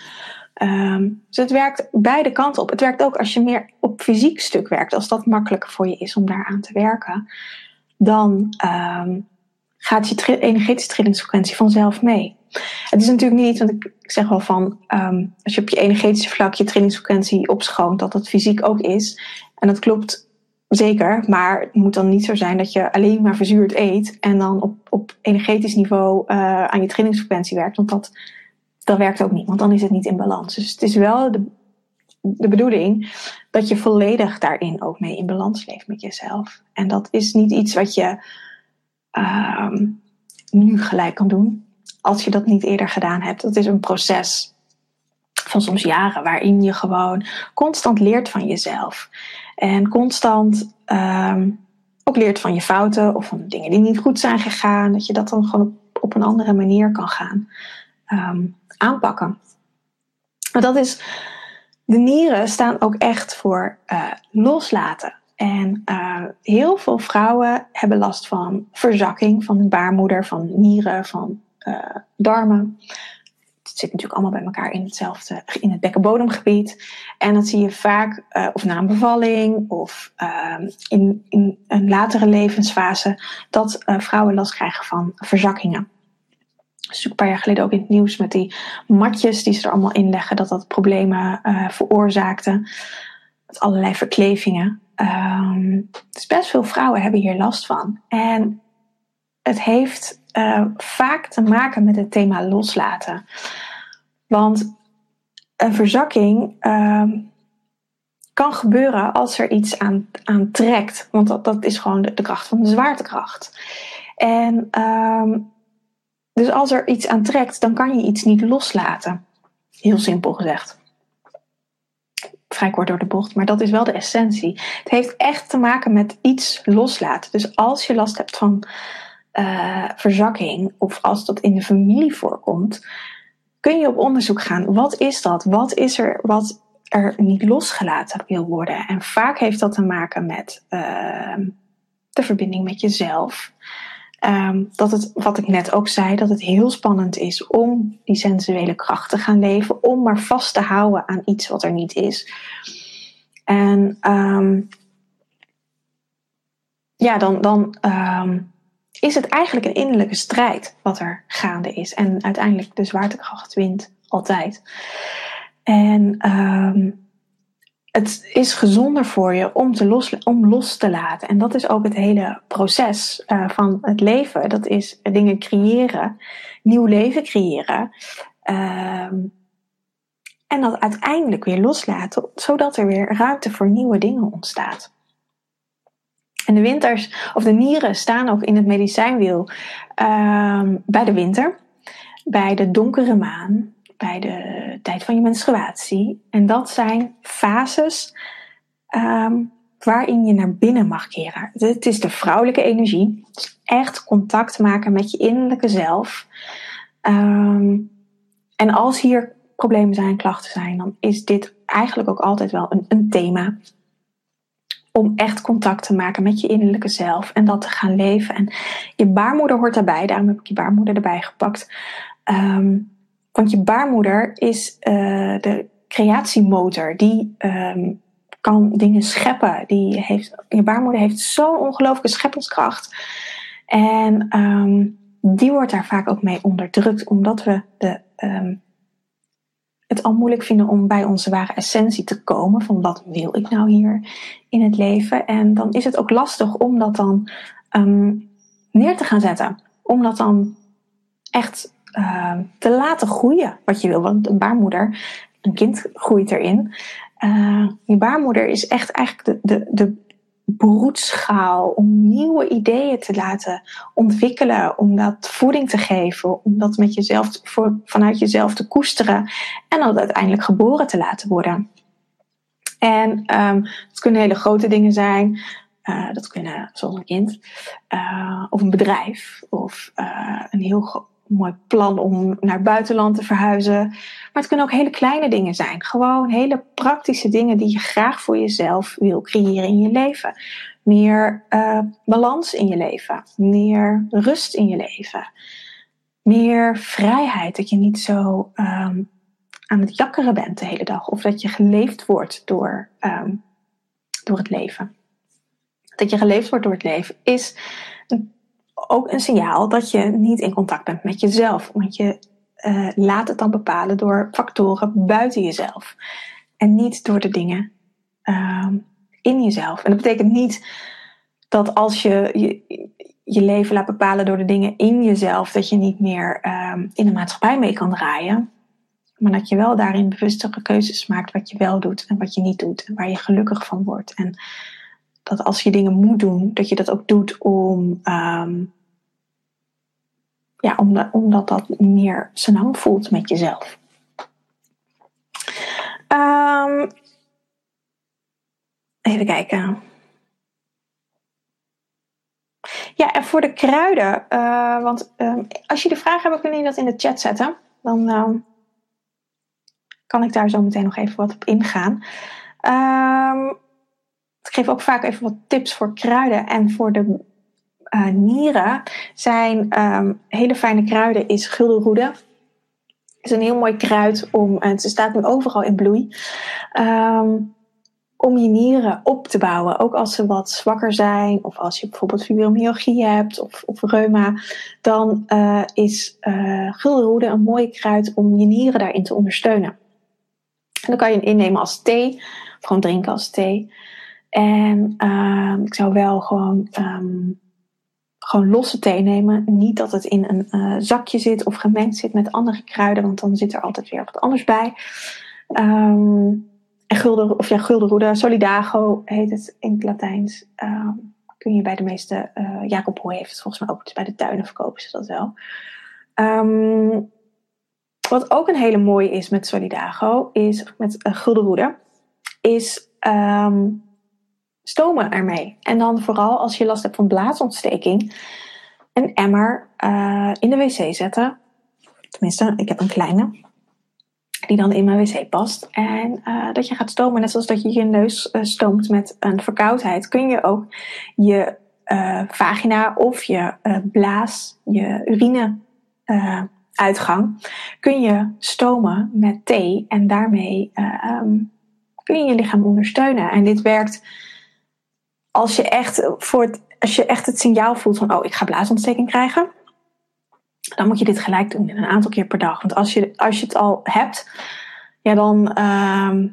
Um, dus het werkt beide kanten op. Het werkt ook als je meer op fysiek stuk werkt, als dat makkelijker voor je is om daaraan te werken. Dan um, gaat je energetische trillingsfrequentie vanzelf mee. Het is natuurlijk niet, want ik, zeg wel van, um, als je op je energetische vlak je trillingsfrequentie opschoont, dat dat fysiek ook is. En dat klopt zeker, maar het moet dan niet zo zijn dat je alleen maar verzuurd eet en dan op, op energetisch niveau uh, aan je trillingsfrequentie werkt. Want dat, dat werkt ook niet, want dan is het niet in balans. Dus het is wel de, de bedoeling dat je volledig daarin ook mee in balans leeft met jezelf. En dat is niet iets wat je um, nu gelijk kan doen. Als je dat niet eerder gedaan hebt. Dat is een proces van soms jaren waarin je gewoon constant leert van jezelf. En constant um, ook leert van je fouten of van dingen die niet goed zijn gegaan. Dat je dat dan gewoon op, op een andere manier kan gaan um, aanpakken. Maar dat is, de nieren staan ook echt voor uh, loslaten. En uh, heel veel vrouwen hebben last van verzakking van de baarmoeder, van nieren, van uh, darmen. Het zit natuurlijk allemaal bij elkaar in hetzelfde, in het bekkenbodemgebied. En dat zie je vaak, uh, of na een bevalling, of in, in een latere levensfase, dat vrouwen last krijgen van verzakkingen. Dus een paar jaar geleden ook in het nieuws met die matjes die ze er allemaal in leggen, dat dat problemen veroorzaakte. Met allerlei verklevingen. Um, dus best veel vrouwen hebben hier last van. En het heeft uh, vaak te maken met het thema loslaten. Want een verzakking uh, kan gebeuren als er iets aan, aan trekt. Want dat, dat is gewoon de, kracht van de zwaartekracht. En um, dus als er iets aan trekt, dan kan je iets niet loslaten. Heel simpel gezegd. Vrij door de bocht, maar dat is wel de essentie. Het heeft echt te maken met iets loslaten. Dus als je last hebt van uh, verzakking, of als dat in de familie voorkomt, kun je op onderzoek gaan. Wat is dat? Wat is er wat er niet losgelaten wil worden? En vaak heeft dat te maken met uh, de verbinding met jezelf. Um, dat het, wat ik net ook zei, dat het heel spannend is om die sensuele kracht te gaan leven, om maar vast te houden aan iets wat er niet is. En um, ja, dan, dan um, is het eigenlijk een innerlijke strijd wat er gaande is. En uiteindelijk de zwaartekracht wint altijd. En het is gezonder voor je om, te los, om los te laten. En dat is ook het hele proces uh, van het leven. Dat is dingen creëren, nieuw leven creëren. Uh, en dat uiteindelijk weer loslaten, zodat er weer ruimte voor nieuwe dingen ontstaat. En de winters, of de nieren, staan ook in het medicijnwiel uh, bij de winter, bij de donkere maan, bij de tijd van je menstruatie. En dat zijn fases um, waarin je naar binnen mag keren. Het is de vrouwelijke energie. echt contact maken met je innerlijke zelf. Um, en als hier problemen zijn, klachten zijn, dan is dit eigenlijk ook altijd wel een, een thema om echt contact te maken met je innerlijke zelf en dat te gaan leven. En je baarmoeder hoort daarbij, daarom heb ik je baarmoeder erbij gepakt. Um, want je baarmoeder is uh, de creatiemotor. Die um, kan dingen scheppen. Die heeft, je baarmoeder heeft zo'n ongelooflijke scheppingskracht. En um, die wordt daar vaak ook mee onderdrukt. Omdat we de, um, het al moeilijk vinden om bij onze ware essentie te komen. Van wat wil ik nou hier in het leven? En dan is het ook lastig om dat dan neer te gaan zetten. Om dat dan echt uh, te laten groeien wat je wil. Want een baarmoeder, een kind groeit erin. Uh, je baarmoeder is echt eigenlijk de, de, de broedschaal om nieuwe ideeën te laten ontwikkelen, om dat voeding te geven, om dat met jezelf, vanuit jezelf te koesteren en dat uiteindelijk geboren te laten worden. En um, het kunnen hele grote dingen zijn. Uh, dat kunnen zoals een kind, uh, of een bedrijf, of uh, een heel mooi plan om naar het buitenland te verhuizen. Maar het kunnen ook hele kleine dingen zijn. Gewoon hele praktische dingen die je graag voor jezelf wil creëren in je leven. Meer uh, balans in je leven. Meer rust in je leven. Meer vrijheid. Dat je niet zo um, aan het jakkeren bent de hele dag. Of dat je geleefd wordt door, um, door het leven. Dat je geleefd wordt door het leven is ook een signaal dat je niet in contact bent met jezelf. Want je uh, laat het dan bepalen door factoren buiten jezelf. En niet door de dingen uh, in jezelf. En dat betekent niet dat als je, je leven laat bepalen door de dingen in jezelf, dat je niet meer uh, in de maatschappij mee kan draaien. Maar dat je wel daarin bewustere keuzes maakt wat je wel doet en wat je niet doet. En waar je gelukkig van wordt. En dat als je dingen moet doen, dat je dat ook doet om, um, ja, omdat, omdat dat meer senang voelt met jezelf. Um, even kijken. Ja, en voor de kruiden, uh, want uh, als jullie vragen hebben, kunnen jullie dat in de chat zetten. Dan kan ik daar zo meteen nog even wat op ingaan. Um, geef ook vaak even wat tips voor kruiden. En voor de uh, nieren zijn um, hele fijne kruiden is. Het is een heel mooi kruid om, en ze staat nu overal in bloei. Um, om je nieren op te bouwen. Ook als ze wat zwakker zijn, of als je bijvoorbeeld fibromyalgie hebt of, of reuma, dan uh, is uh, guldenroede een mooie kruid om je nieren daarin te ondersteunen. En dan kan je hem innemen als thee, of gewoon drinken als thee. En uh, ik zou wel gewoon, um, gewoon losse thee nemen. Niet dat het in een uh, zakje zit of gemengd zit met andere kruiden, want dan zit er altijd weer wat anders bij. Um, en gulden, of ja, solidago heet het in het Latijns. Kun je bij de meeste, uh, Jacob Hoy heeft het volgens mij ook, dus bij de tuinen verkopen ze dat wel. Wat ook een hele mooie is met solidago, is met uh, guldenroede, is stomen ermee. En dan vooral als je last hebt van blaasontsteking, een emmer uh, in de wc zetten. Tenminste, ik heb een kleine die dan in mijn wc past. En uh, dat je gaat stomen, net zoals dat je je neus uh, stoomt met een verkoudheid, kun je ook je vagina of je blaas, je urine uitgang, kun je stomen met thee en daarmee um, kun je je lichaam ondersteunen. En dit werkt als je echt, voor het, als je echt het signaal voelt van, oh, ik ga blaasontsteking krijgen dan moet je dit gelijk doen, een aantal keer per dag. Want als je, als je het al hebt, ja, dan, uh,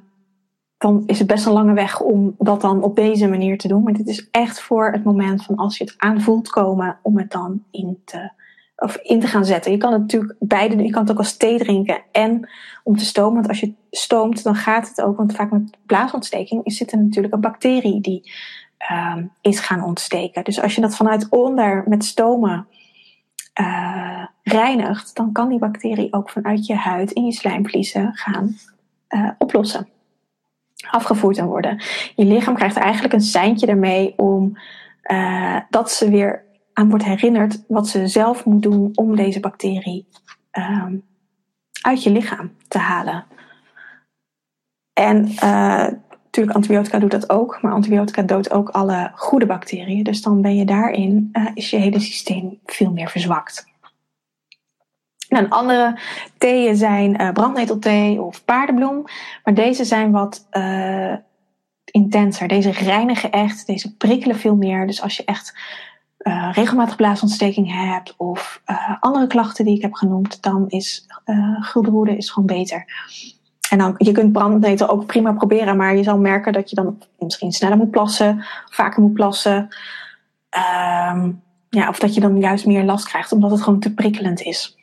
dan is het best een lange weg om dat dan op deze manier te doen. Maar dit is echt voor het moment van als je het aanvoelt komen, om het dan in te, of in te gaan zetten. Je kan het natuurlijk beide doen. Je kan het ook als thee drinken en om te stomen. Want als je stoomt, dan gaat het ook. Want vaak met blaasontsteking zit er natuurlijk een bacterie die uh, is gaan ontsteken. Dus als je dat vanuit onder met stomen uh, reinigt, dan kan die bacterie ook vanuit je huid in je slijmvliezen gaan uh, oplossen. Afgevoerd en worden. Je lichaam krijgt eigenlijk een seintje ermee om uh, dat ze weer aan wordt herinnerd wat ze zelf moet doen om deze bacterie um, uit je lichaam te halen. En Natuurlijk, antibiotica doet dat ook, maar antibiotica doodt ook alle goede bacteriën. Dus dan ben je daarin, uh, is je hele systeem veel meer verzwakt. Nou, andere theeën zijn uh, brandnetelthee of paardenbloem. Maar deze zijn wat uh, intenser. Deze reinigen echt, deze prikkelen veel meer. Dus als je echt uh, regelmatig blaasontsteking hebt of andere klachten die ik heb genoemd, dan is guldenroede is gewoon beter. En dan, je kunt brandnetel ook prima proberen, maar je zal merken dat je dan misschien sneller moet plassen, vaker moet plassen. Um, ja, of dat je dan juist meer last krijgt, omdat het gewoon te prikkelend is.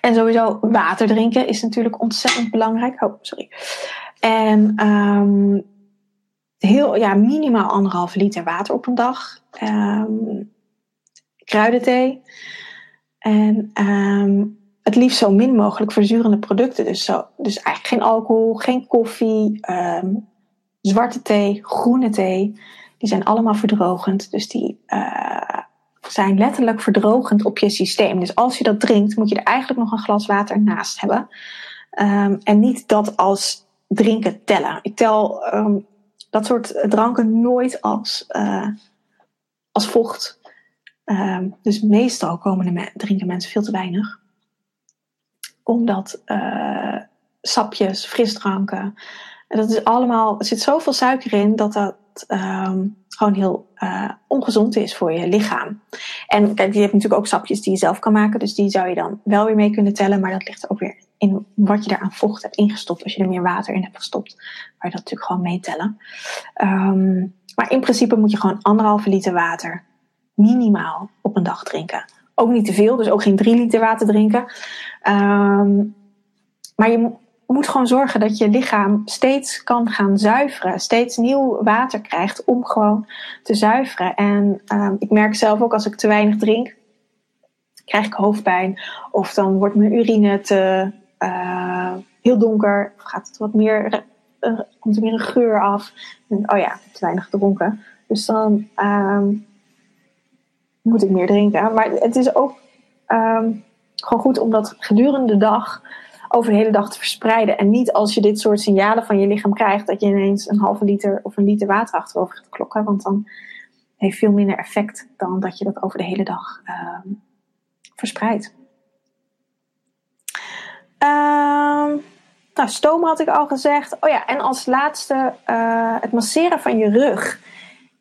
En sowieso water drinken is natuurlijk ontzettend belangrijk. Oh, sorry. En um, heel, ja, minimaal anderhalve liter water op een dag. Um, kruidenthee. En het liefst zo min mogelijk verzurende producten. Dus, zo, dus eigenlijk geen alcohol, geen koffie, um, zwarte thee, groene thee. Die zijn allemaal verdrogend. Dus die uh, zijn letterlijk verdrogend op je systeem. Dus als je dat drinkt, moet je er eigenlijk nog een glas water naast hebben. Um, en niet dat als drinken tellen. Ik tel um, dat soort dranken nooit als, uh, als vocht. Dus meestal komen de drinken mensen veel te weinig omdat uh, sapjes, frisdranken, dat is allemaal, er zit zoveel suiker in dat dat um, gewoon heel uh, ongezond is voor je lichaam. En kijk, je hebt natuurlijk ook sapjes die je zelf kan maken, dus die zou je dan wel weer mee kunnen tellen, maar dat ligt ook weer in wat je daar aan vocht hebt ingestopt. Als je er meer water in hebt gestopt, kan je dat natuurlijk gewoon meetellen. Um, maar in principe moet je gewoon anderhalve liter water minimaal op een dag drinken. Ook niet te veel, dus ook geen drie liter water drinken. Um, maar je moet gewoon zorgen dat je lichaam steeds kan gaan zuiveren. Steeds nieuw water krijgt om gewoon te zuiveren. En um, ik merk zelf ook als ik te weinig drink, krijg ik hoofdpijn. Of dan wordt mijn urine te uh, heel donker. Of gaat het wat meer, uh, komt er meer een geur af. En, oh ja, te weinig gedronken. Dus dan um, moet ik meer drinken. Maar het is ook um, gewoon goed om dat gedurende de dag over de hele dag te verspreiden. En niet als je dit soort signalen van je lichaam krijgt, dat je ineens een halve liter of een liter water achterover gaat klokken. Want dan heeft veel minder effect dan dat je dat over de hele dag um, verspreidt. Um, nou, stomen had ik al gezegd. Oh ja, en als laatste uh, het masseren van je rug.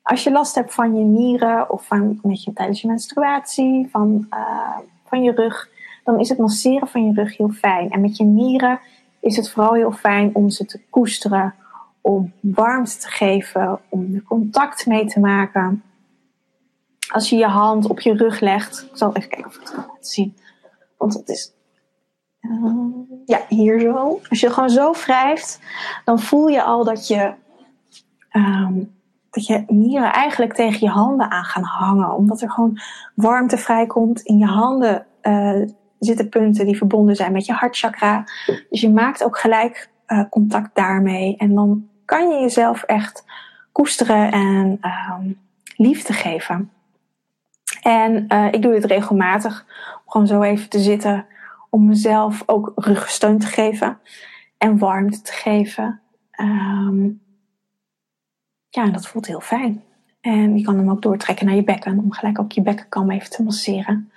Als je last hebt van je nieren of van, met je, tijdens je menstruatie, van, uh, van je rug, dan is het masseren van je rug heel fijn. En met je nieren is het vooral heel fijn om ze te koesteren, om warmte te geven, om er contact mee te maken. Als je je hand op je rug legt, ik zal even kijken of ik het kan laten zien, want het is uh, ja, hier zo. Als je gewoon zo wrijft, dan voel je al dat je, um, dat je nieren eigenlijk tegen je handen aan gaan hangen. Omdat er gewoon warmte vrijkomt. In je handen uh, zitten punten die verbonden zijn met je hartchakra. Dus je maakt ook gelijk uh, contact daarmee. En dan kan je jezelf echt koesteren en um, liefde geven. En ik doe dit regelmatig. Om gewoon zo even te zitten om mezelf ook rugsteun te geven en warmte te geven. Um, ja, dat voelt heel fijn. En je kan hem ook doortrekken naar je bekken, om gelijk ook je bekkenkam even te masseren.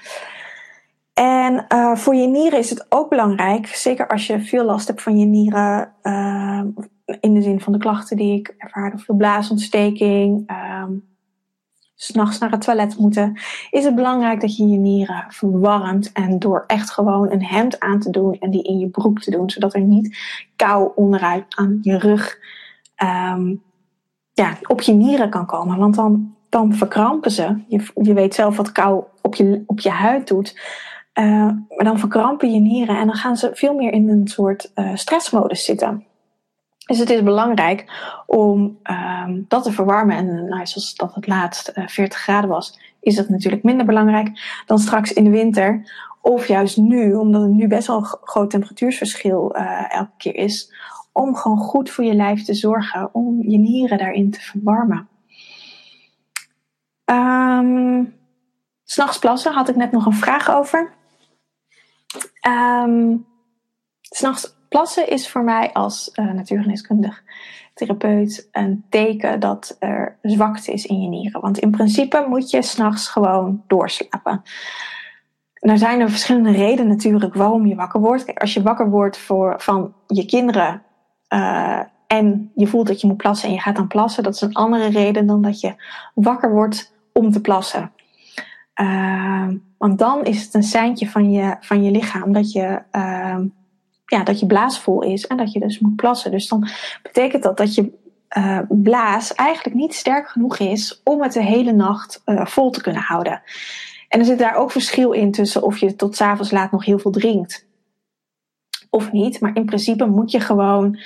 En uh, voor je nieren is het ook belangrijk, zeker als je veel last hebt van je nieren, uh, in de zin van de klachten die ik ervaarde, veel blaasontsteking, um, s'nachts naar het toilet moeten, is het belangrijk dat je je nieren verwarmt. En door echt gewoon een hemd aan te doen en die in je broek te doen, zodat er niet kou onderuit aan je rug um, ja, op je nieren kan komen. Want dan, dan verkrampen ze. Je, je weet zelf wat kou op je, op je huid doet. Uh, maar dan verkrampen je nieren en dan gaan ze veel meer in een soort uh, stressmodus zitten. Dus het is belangrijk om um, dat te verwarmen. En nou, zoals dat het laatst uh, 40 graden was, is dat natuurlijk minder belangrijk dan straks in de winter. Of juist nu, omdat het nu best wel een groot temperatuursverschil elke keer is. Om gewoon goed voor je lijf te zorgen. Om je nieren daarin te verwarmen. Um, S'nachts plassen had ik net nog een vraag over. Um, S'nachts plassen is voor mij als uh, natuurgeneeskundig therapeut een teken dat er zwakte is in je nieren. Want in principe moet je s'nachts gewoon doorslapen. Er zijn er verschillende redenen natuurlijk waarom je wakker wordt. Kijk, als je wakker wordt voor, van je kinderen uh, en je voelt dat je moet plassen en je gaat dan plassen, dat is een andere reden dan dat je wakker wordt om te plassen. Uh, want dan is het een seintje van je, van je lichaam dat je ja, dat je blaas vol is en dat je dus moet plassen. Dus dan betekent dat dat je uh, blaas eigenlijk niet sterk genoeg is om het de hele nacht uh, vol te kunnen houden. En er zit daar ook verschil in tussen of je tot s'avonds laat nog heel veel drinkt of niet. Maar in principe moet je gewoon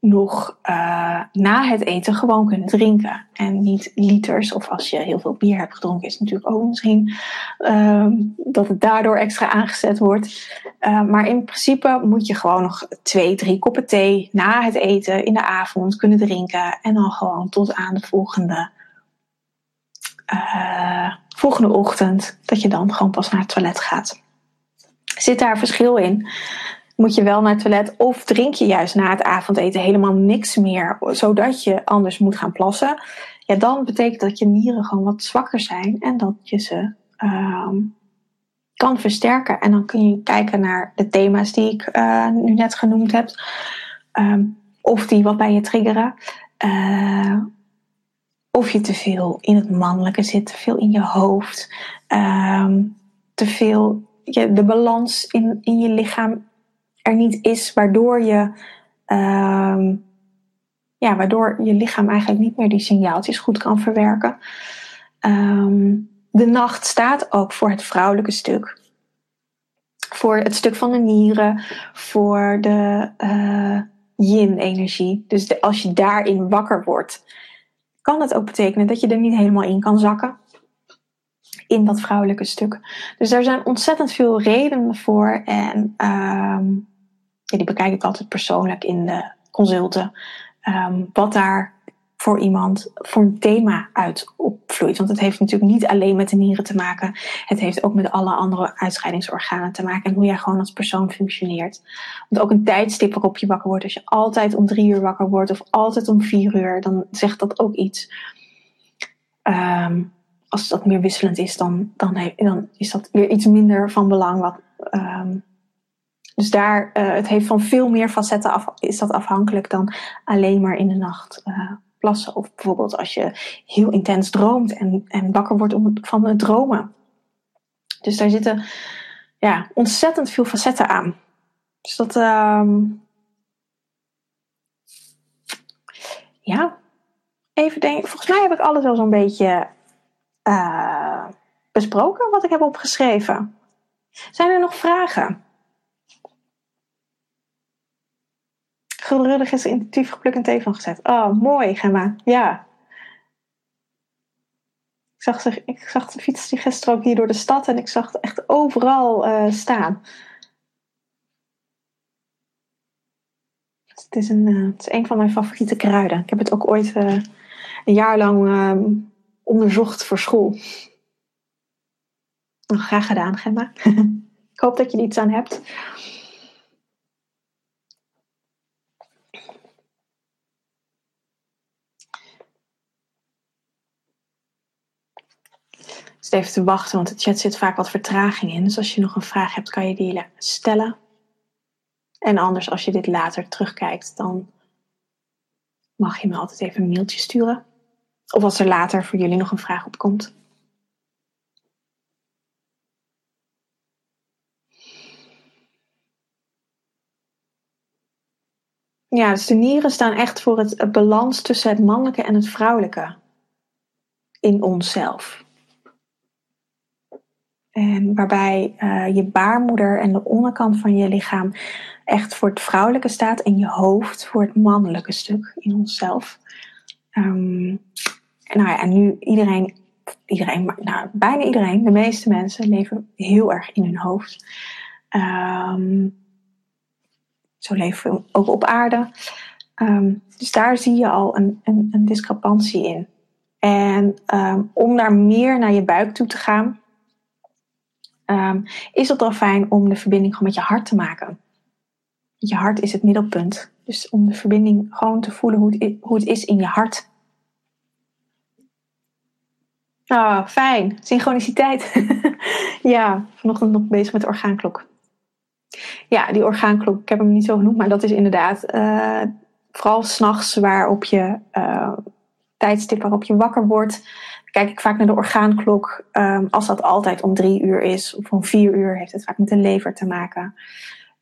nog uh, na het eten gewoon kunnen drinken. En niet liters, of als je heel veel bier hebt gedronken, is natuurlijk ook misschien uh, dat het daardoor extra aangezet wordt. Uh, maar in principe moet je gewoon nog twee, drie koppen thee na het eten in de avond kunnen drinken. En dan gewoon tot aan de volgende, uh, volgende ochtend, dat je dan gewoon pas naar het toilet gaat. Zit daar verschil in? Moet je wel naar het toilet of drink je juist na het avondeten helemaal niks meer, zodat je anders moet gaan plassen. Ja, dan betekent dat je nieren gewoon wat zwakker zijn en dat je ze um, kan versterken. En dan kun je kijken naar de thema's die ik uh, nu net genoemd heb, um, of die wat bij je triggeren. Uh, of je te veel in het mannelijke zit, te veel in je hoofd, um, te veel je, de balans in, in je lichaam er niet is, waardoor je, uh, ja, waardoor je lichaam eigenlijk niet meer die signaaltjes goed kan verwerken. Um, de nacht staat ook voor het vrouwelijke stuk. Voor het stuk van de nieren, voor de uh, yin-energie. Dus als je daarin wakker wordt, kan het ook betekenen dat je er niet helemaal in kan zakken in dat vrouwelijke stuk. Dus er zijn ontzettend veel redenen voor. En ja, die bekijk ik altijd persoonlijk in de consulten. Um, wat daar voor iemand voor een thema uit opvloeit. Want het heeft natuurlijk niet alleen met de nieren te maken. Het heeft ook met alle andere uitscheidingsorganen te maken. En hoe jij gewoon als persoon functioneert. Want ook een tijdstip waarop je wakker wordt. Als je altijd om drie uur wakker wordt of altijd om vier uur. Dan zegt dat ook iets. Um, als dat meer wisselend is, dan, dan, dan is dat weer iets minder van belang. Wat, um, Dus daar, uh, het heeft van veel meer facetten af, is dat afhankelijk dan alleen maar in de nacht uh, plassen. Of bijvoorbeeld als je heel intens droomt en, en wakker wordt van het dromen. Dus daar zitten ja, ontzettend veel facetten aan. Dus dat, um, ja, even denken. Volgens mij heb ik alles wel zo'n beetje uh, besproken wat ik heb opgeschreven. Zijn er nog vragen? Geduldig is intuïtief gepluk en thee van gezet. Oh, mooi, Gemma. Ja. Ik zag, ik zag de fiets die gisteren ook hier door de stad en ik zag het echt overal uh, staan. Het is, een, uh, het is een van mijn favoriete kruiden. Ik heb het ook ooit uh, een jaar lang uh, onderzocht voor school. Nou, graag gedaan, Gemma. *laughs* ik hoop dat je er iets aan hebt. Dus even te wachten, want de chat zit vaak wat vertraging in. Dus als je nog een vraag hebt, kan je die stellen. En anders, als je dit later terugkijkt, dan mag je me altijd even een mailtje sturen. Of als er later voor jullie nog een vraag opkomt. Ja, dus de nieren staan echt voor het balans tussen het mannelijke en het vrouwelijke in onszelf. En waarbij uh, je baarmoeder en de onderkant van je lichaam echt voor het vrouwelijke staat en je hoofd voor het mannelijke stuk in onszelf. Um, en nou ja, nu iedereen, iedereen, nou, bijna iedereen, de meeste mensen leven heel erg in hun hoofd. Um, zo leven we ook op aarde. Dus daar zie je al een, een, een discrepantie in. En om daar meer naar je buik toe te gaan, um, is het dan fijn om de verbinding gewoon met je hart te maken. Je hart is het middelpunt. Dus om de verbinding gewoon te voelen hoe het, hoe het is in je hart. Oh, fijn. Synchroniciteit. *laughs* ja, vanochtend nog bezig met de orgaanklok. Ja, die orgaanklok, ik heb hem niet zo genoemd, maar dat is inderdaad uh, vooral s'nachts waarop je uh, tijdstip waarop je wakker wordt. Kijk ik vaak naar de orgaanklok. Um, als dat altijd om drie uur is of om vier uur, heeft het vaak met de lever te maken.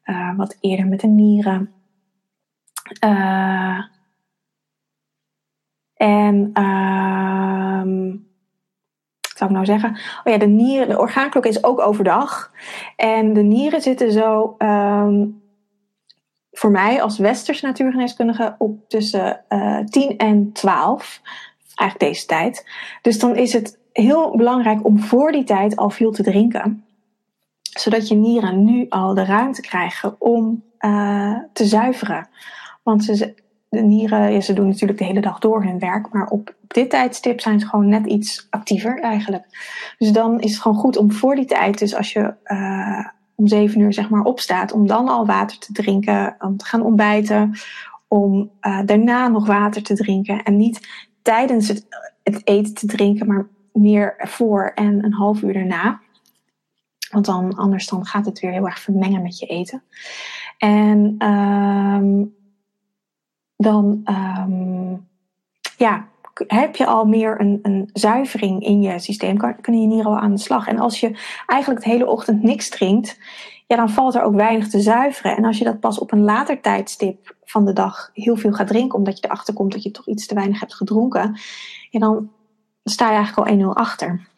Uh, wat eerder met de nieren. en um, zou ik nou zeggen? Oh ja, de nieren, de orgaanklok is ook overdag. En de nieren zitten zo um, voor mij als westerse natuurgeneeskundige op tussen uh, eh, 10 en 12. Eigenlijk deze tijd. Dus dan is het heel belangrijk om voor die tijd al veel te drinken. Zodat je nieren nu al de ruimte krijgen om uh, te zuiveren. Want ze, de nieren, ze doen natuurlijk de hele dag door hun werk, maar op dit tijdstip zijn ze gewoon net iets actiever eigenlijk. Dus dan is het gewoon goed om voor die tijd, dus als je uh, om zeven uur zeg maar opstaat, om dan al water te drinken, om te gaan ontbijten, om uh, daarna nog water te drinken en niet tijdens het, het eten te drinken, maar meer voor en een half uur daarna. Want dan, anders dan gaat het weer heel erg vermengen met je eten. En um, dan um, ja, heb je al meer een, een zuivering in je systeem, kunnen je nieren al aan de slag. En als je eigenlijk de hele ochtend niks drinkt, dan valt er ook weinig te zuiveren. En als je dat pas op een later tijdstip van de dag heel veel gaat drinken, omdat je erachter komt dat je toch iets te weinig hebt gedronken, ja, dan sta je eigenlijk al 1-0 achter.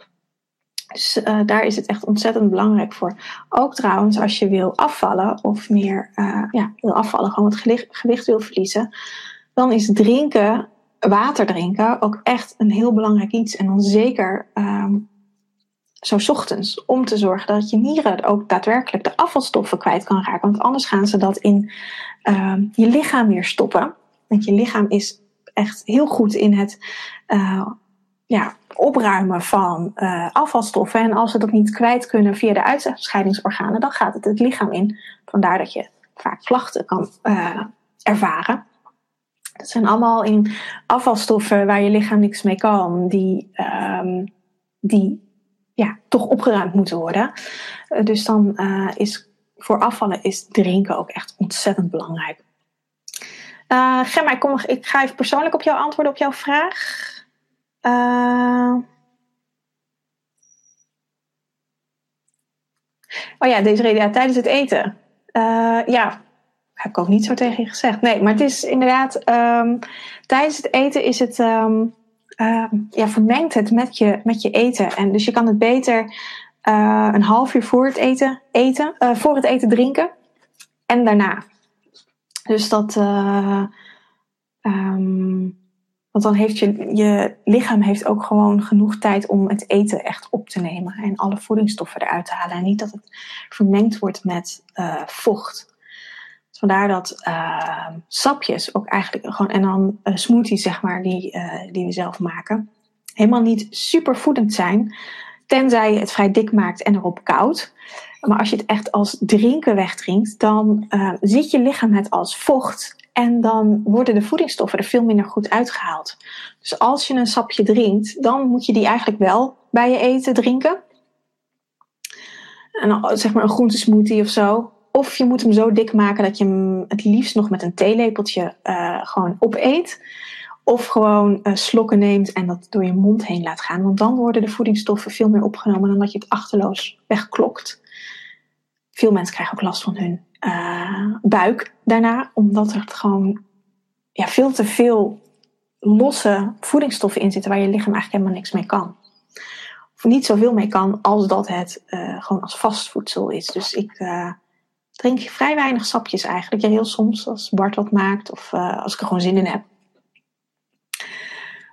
Dus uh, daar is het echt ontzettend belangrijk voor. Ook trouwens, als je wil afvallen of meer uh, ja, wil afvallen, gewoon wat gewicht wil verliezen, dan is drinken, water drinken, ook echt een heel belangrijk iets. En dan zeker um, zo ochtends, om te zorgen dat je nieren ook daadwerkelijk de afvalstoffen kwijt kan raken. Want anders gaan ze dat in um, je lichaam weer stoppen. Want je lichaam is echt heel goed in het uh, ja, opruimen van uh, afvalstoffen. En als ze dat niet kwijt kunnen via de uitscheidingsorganen, dan gaat het het lichaam in. Vandaar dat je vaak klachten kan uh, ervaren. Dat zijn allemaal in afvalstoffen waar je lichaam niks mee kan, die, um, die ja, toch opgeruimd moeten worden. Uh, dus dan is voor afvallen is drinken ook echt ontzettend belangrijk. Uh, Gemma, ik, kom, ik ga even persoonlijk op jou antwoorden op jouw vraag. Oh ja, deze reden tijdens het eten. Ja, heb ik ook niet zo tegen je gezegd. Nee, maar het is inderdaad, um, tijdens het eten is het, um, uh, ja, vermengt het met je, met je eten. En dus je kan het beter uh, een half uur voor het eten, eten uh, voor het eten drinken en daarna. Dus dat, um, want dan heeft je, je lichaam heeft ook gewoon genoeg tijd om het eten echt op te nemen en alle voedingsstoffen eruit te halen. En niet dat het vermengd wordt met vocht. Vandaar dat uh, sapjes ook eigenlijk gewoon, en dan uh, smoothies zeg maar, die, uh, die we zelf maken, helemaal niet super voedend zijn. Tenzij je het vrij dik maakt en erop koud. Maar als je het echt als drinken wegdrinkt, dan ziet je lichaam het als vocht. En dan worden de voedingsstoffen er veel minder goed uitgehaald. Dus als je een sapje drinkt, dan moet je die eigenlijk wel bij je eten drinken. En zeg maar een groentesmoothie of zo. Of je moet hem zo dik maken dat je hem het liefst nog met een theelepeltje uh, gewoon opeet. Of gewoon uh, slokken neemt en dat door je mond heen laat gaan. Want dan worden de voedingsstoffen veel meer opgenomen dan dat je het achterloos wegklokt. Veel mensen krijgen ook last van hun uh, buik daarna. Omdat er gewoon ja, veel te veel losse voedingsstoffen in zitten waar je lichaam eigenlijk helemaal niks mee kan. Of niet zoveel mee kan als dat het gewoon als vastvoedsel is. Dus ik drink je vrij weinig sapjes eigenlijk. Ja, heel soms als Bart wat maakt of uh, als ik er gewoon zin in heb.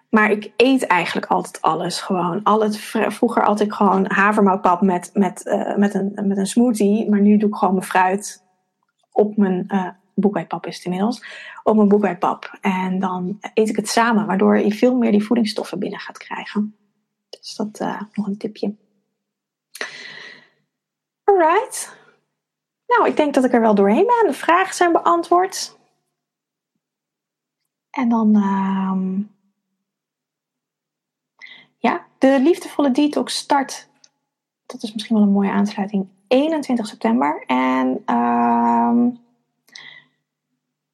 Maar ik eet eigenlijk altijd alles gewoon. Al het, vroeger had ik gewoon havermoutpap met, met, uh, met, een, met een smoothie. Maar nu doe ik gewoon mijn fruit op mijn uh, boekwijdpap is het inmiddels. Op mijn boekwijdpap. En dan eet ik het samen. Waardoor je veel meer die voedingsstoffen binnen gaat krijgen. Dus dat uh, nog een tipje. Alright. Nou, ik denk dat ik er wel doorheen ben. De vragen zijn beantwoord. En dan, uh, ja, de liefdevolle detox start. Dat is misschien wel een mooie aansluiting. 21 september. En uh,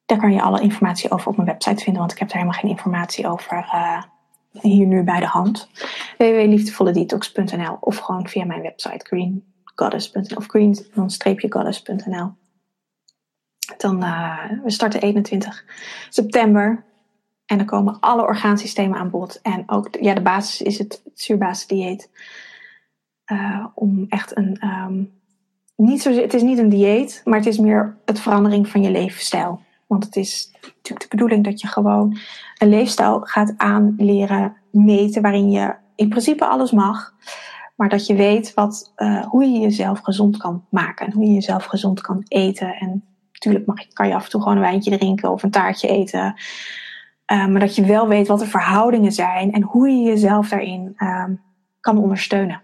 daar kan je alle informatie over op mijn website vinden, want ik heb daar helemaal geen informatie over uh, hier nu bij de hand. www.liefdevolledetox.nl of gewoon via mijn website green goddess.nl of green dan uh, we starten 21 september. En dan komen alle orgaansystemen aan bod. En ook, ja, de basis is het, zuurbasisdieet. Uh, om echt een, um, niet zo, het is niet een dieet, maar het is meer het verandering van je levensstijl. Want het is natuurlijk de bedoeling dat je gewoon een leefstijl gaat aanleren, meten, waarin je in principe alles mag. Maar dat je weet wat, uh, hoe je jezelf gezond kan maken. En hoe je jezelf gezond kan eten. En natuurlijk mag, kan je af en toe gewoon een wijntje drinken of een taartje eten. Uh, maar dat je wel weet wat de verhoudingen zijn. En hoe je jezelf daarin uh, kan ondersteunen.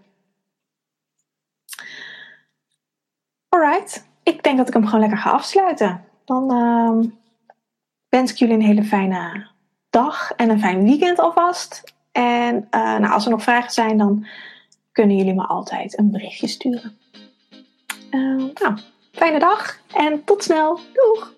Alright. Ik denk dat ik hem gewoon lekker ga afsluiten. Dan ehm, wens ik jullie een hele fijne dag en een fijn weekend alvast. En uh, nou, als er nog vragen zijn, dan kunnen jullie me altijd een berichtje sturen. Uh, nou, fijne dag en tot snel. Doeg!